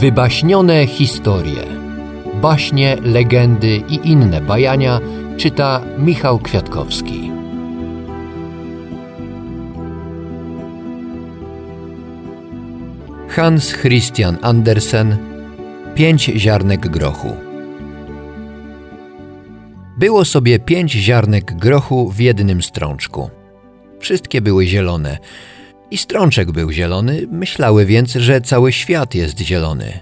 Wybaśnione historie. Baśnie, legendy i inne bajania czyta Michał Kwiatkowski. Hans Christian Andersen Pięć ziarnek grochu Było sobie pięć ziarnek grochu w jednym strączku. Wszystkie były zielone – i strączek był zielony, myślały więc, że cały świat jest zielony.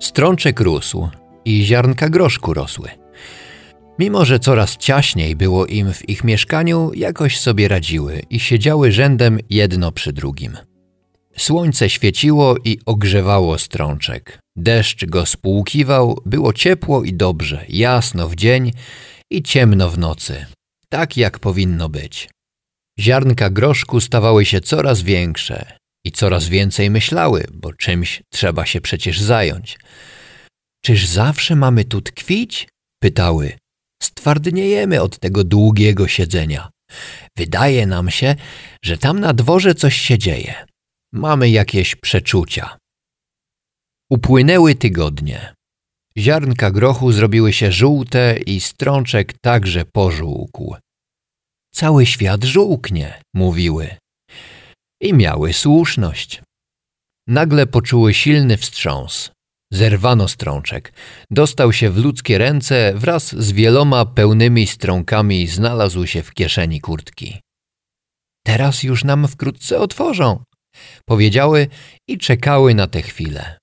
Strączek rósł i ziarnka groszku rosły. Mimo, że coraz ciaśniej było im w ich mieszkaniu, jakoś sobie radziły i siedziały rzędem jedno przy drugim. Słońce świeciło i ogrzewało strączek. Deszcz go spłukiwał, było ciepło i dobrze, jasno w dzień i ciemno w nocy. Tak jak powinno być. Ziarnka groszku stawały się coraz większe i coraz więcej myślały, bo czymś trzeba się przecież zająć. Czyż zawsze mamy tu tkwić? pytały. Stwardniejemy od tego długiego siedzenia. Wydaje nam się, że tam na dworze coś się dzieje. Mamy jakieś przeczucia. Upłynęły tygodnie. Ziarnka grochu zrobiły się żółte i strączek także pożółkł. Cały świat żółknie, mówiły. I miały słuszność. Nagle poczuły silny wstrząs. Zerwano strączek. Dostał się w ludzkie ręce wraz z wieloma pełnymi strąkami znalazł się w kieszeni kurtki. Teraz już nam wkrótce otworzą, powiedziały i czekały na tę chwilę.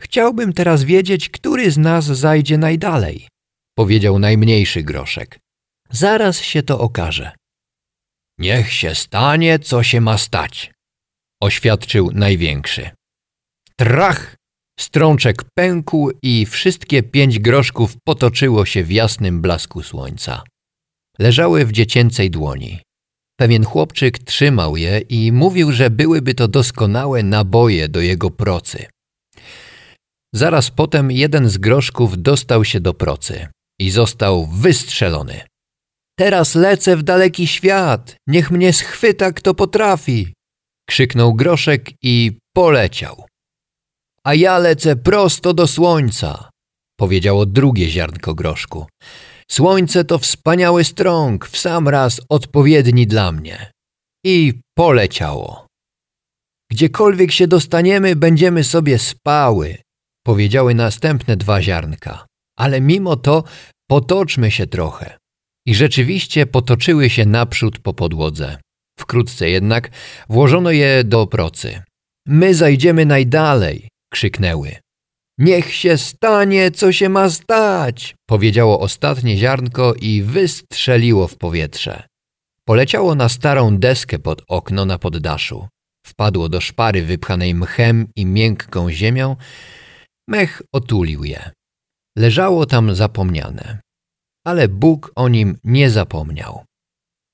Chciałbym teraz wiedzieć, który z nas zajdzie najdalej, powiedział najmniejszy groszek. Zaraz się to okaże. Niech się stanie, co się ma stać, oświadczył największy. Trach! Strączek pękł i wszystkie pięć groszków potoczyło się w jasnym blasku słońca. Leżały w dziecięcej dłoni. Pewien chłopczyk trzymał je i mówił, że byłyby to doskonałe naboje do jego procy. Zaraz potem jeden z groszków dostał się do procy i został wystrzelony. Teraz lecę w daleki świat, niech mnie schwyta kto potrafi. Krzyknął groszek i poleciał. A ja lecę prosto do słońca, powiedziało drugie ziarnko groszku. Słońce to wspaniały strąg, w sam raz odpowiedni dla mnie. I poleciało. Gdziekolwiek się dostaniemy, będziemy sobie spały, powiedziały następne dwa ziarnka. Ale mimo to potoczmy się trochę i rzeczywiście potoczyły się naprzód po podłodze. Wkrótce jednak włożono je do procy. My zajdziemy najdalej, krzyknęły. Niech się stanie, co się ma stać, powiedziało ostatnie ziarnko i wystrzeliło w powietrze. Poleciało na starą deskę pod okno na poddaszu. Wpadło do szpary wypchanej mchem i miękką ziemią. Mech otulił je. Leżało tam zapomniane ale Bóg o nim nie zapomniał.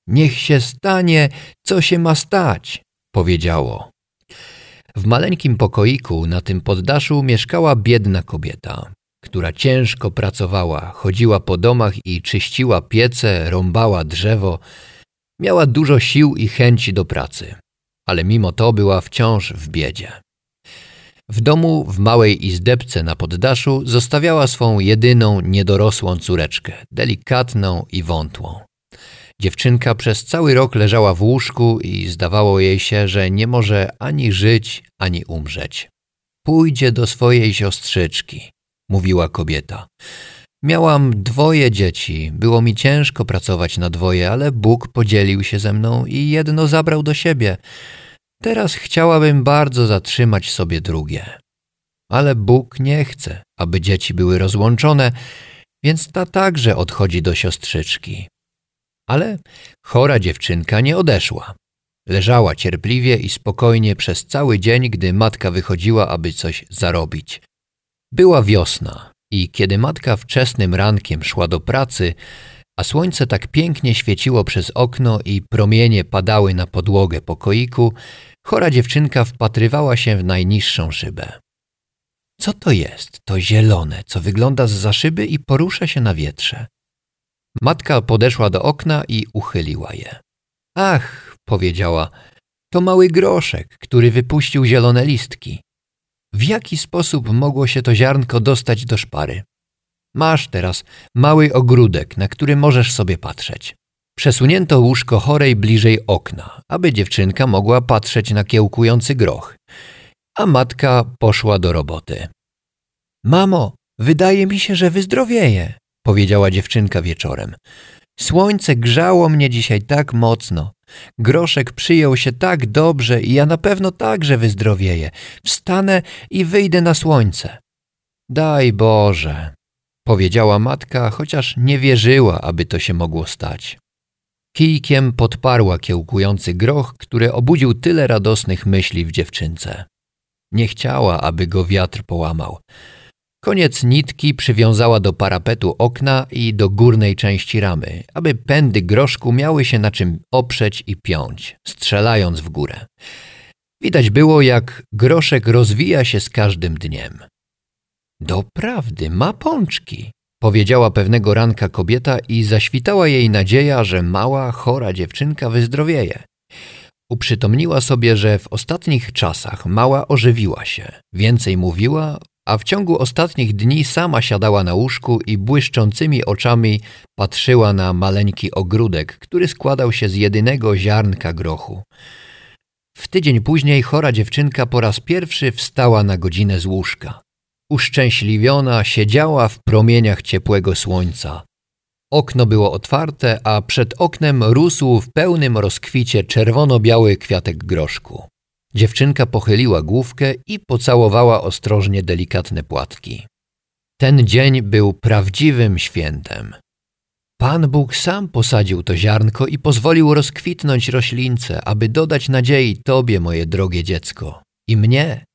Niech się stanie, co się ma stać, powiedziało. W maleńkim pokoiku na tym poddaszu mieszkała biedna kobieta, która ciężko pracowała, chodziła po domach i czyściła piece, rąbała drzewo. Miała dużo sił i chęci do pracy, ale mimo to była wciąż w biedzie. W domu, w małej izdebce na poddaszu, zostawiała swą jedyną, niedorosłą córeczkę, delikatną i wątłą. Dziewczynka przez cały rok leżała w łóżku i zdawało jej się, że nie może ani żyć, ani umrzeć. Pójdzie do swojej siostrzyczki, mówiła kobieta. Miałam dwoje dzieci, było mi ciężko pracować na dwoje, ale Bóg podzielił się ze mną i jedno zabrał do siebie. Teraz chciałabym bardzo zatrzymać sobie drugie. Ale Bóg nie chce, aby dzieci były rozłączone, więc ta także odchodzi do siostrzyczki. Ale chora dziewczynka nie odeszła. Leżała cierpliwie i spokojnie przez cały dzień, gdy matka wychodziła, aby coś zarobić. Była wiosna i kiedy matka wczesnym rankiem szła do pracy, a słońce tak pięknie świeciło przez okno i promienie padały na podłogę pokoiku, Chora dziewczynka wpatrywała się w najniższą szybę. Co to jest, to zielone, co wygląda z za szyby i porusza się na wietrze? Matka podeszła do okna i uchyliła je. Ach, powiedziała, to mały groszek, który wypuścił zielone listki. w jaki sposób mogło się to ziarnko dostać do szpary. Masz teraz mały ogródek, na który możesz sobie patrzeć. Przesunięto łóżko chorej bliżej okna, aby dziewczynka mogła patrzeć na kiełkujący groch, a matka poszła do roboty. Mamo, wydaje mi się, że wyzdrowieje, powiedziała dziewczynka wieczorem. Słońce grzało mnie dzisiaj tak mocno. Groszek przyjął się tak dobrze i ja na pewno także wyzdrowieję. Wstanę i wyjdę na słońce. Daj Boże, powiedziała matka, chociaż nie wierzyła, aby to się mogło stać. Kijkiem podparła kiełkujący groch, który obudził tyle radosnych myśli w dziewczynce. Nie chciała, aby go wiatr połamał. Koniec nitki przywiązała do parapetu okna i do górnej części ramy, aby pędy groszku miały się na czym oprzeć i piąć, strzelając w górę. Widać było, jak groszek rozwija się z każdym dniem. Doprawdy, ma pączki, powiedziała pewnego ranka kobieta i zaświtała jej nadzieja, że mała, chora dziewczynka wyzdrowieje. Uprzytomniła sobie, że w ostatnich czasach mała ożywiła się, więcej mówiła, a w ciągu ostatnich dni sama siadała na łóżku i błyszczącymi oczami patrzyła na maleńki ogródek, który składał się z jedynego ziarnka grochu. W tydzień później chora dziewczynka po raz pierwszy wstała na godzinę z łóżka. Uszczęśliwiona siedziała w promieniach ciepłego słońca. Okno było otwarte, a przed oknem rósł w pełnym rozkwicie czerwono-biały kwiatek groszku. Dziewczynka pochyliła główkę i pocałowała ostrożnie delikatne płatki. Ten dzień był prawdziwym świętem. Pan Bóg sam posadził to ziarnko i pozwolił rozkwitnąć roślince, aby dodać nadziei Tobie, moje drogie dziecko, i mnie,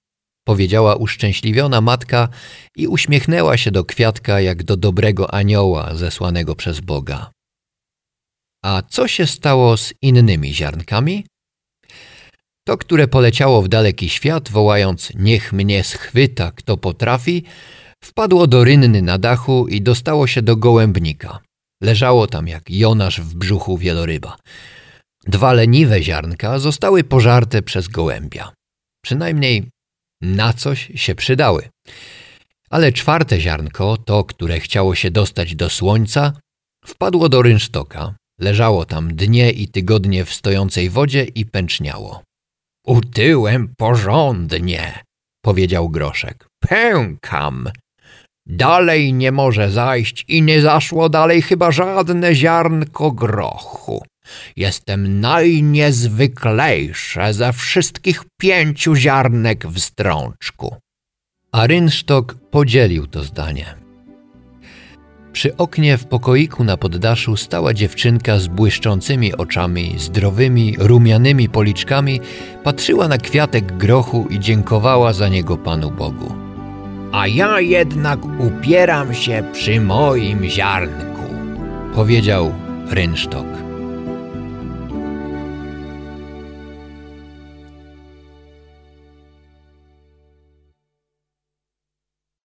powiedziała uszczęśliwiona matka i uśmiechnęła się do kwiatka jak do dobrego anioła zesłanego przez Boga. A co się stało z innymi ziarnkami? To, które poleciało w daleki świat, wołając niech mnie schwyta, kto potrafi, wpadło do rynny na dachu i dostało się do gołębnika. Leżało tam jak Jonasz w brzuchu wieloryba. Dwa leniwe ziarnka zostały pożarte przez gołębia. Przynajmniej na coś się przydały. Ale czwarte ziarnko, to, które chciało się dostać do słońca, wpadło do rynsztoka, leżało tam dnie i tygodnie w stojącej wodzie i pęczniało. Utyłem porządnie, powiedział Groszek. Pękam. Dalej nie może zajść i nie zaszło dalej chyba żadne ziarnko grochu. Jestem najniezwyklejsze ze wszystkich pięciu ziarnek w strączku. A rynsztok podzielił to zdanie. Przy oknie w pokoiku na poddaszu stała dziewczynka z błyszczącymi oczami, zdrowymi, rumianymi policzkami, patrzyła na kwiatek grochu i dziękowała za niego Panu Bogu. A ja jednak upieram się przy moim ziarnku, powiedział rynsztok.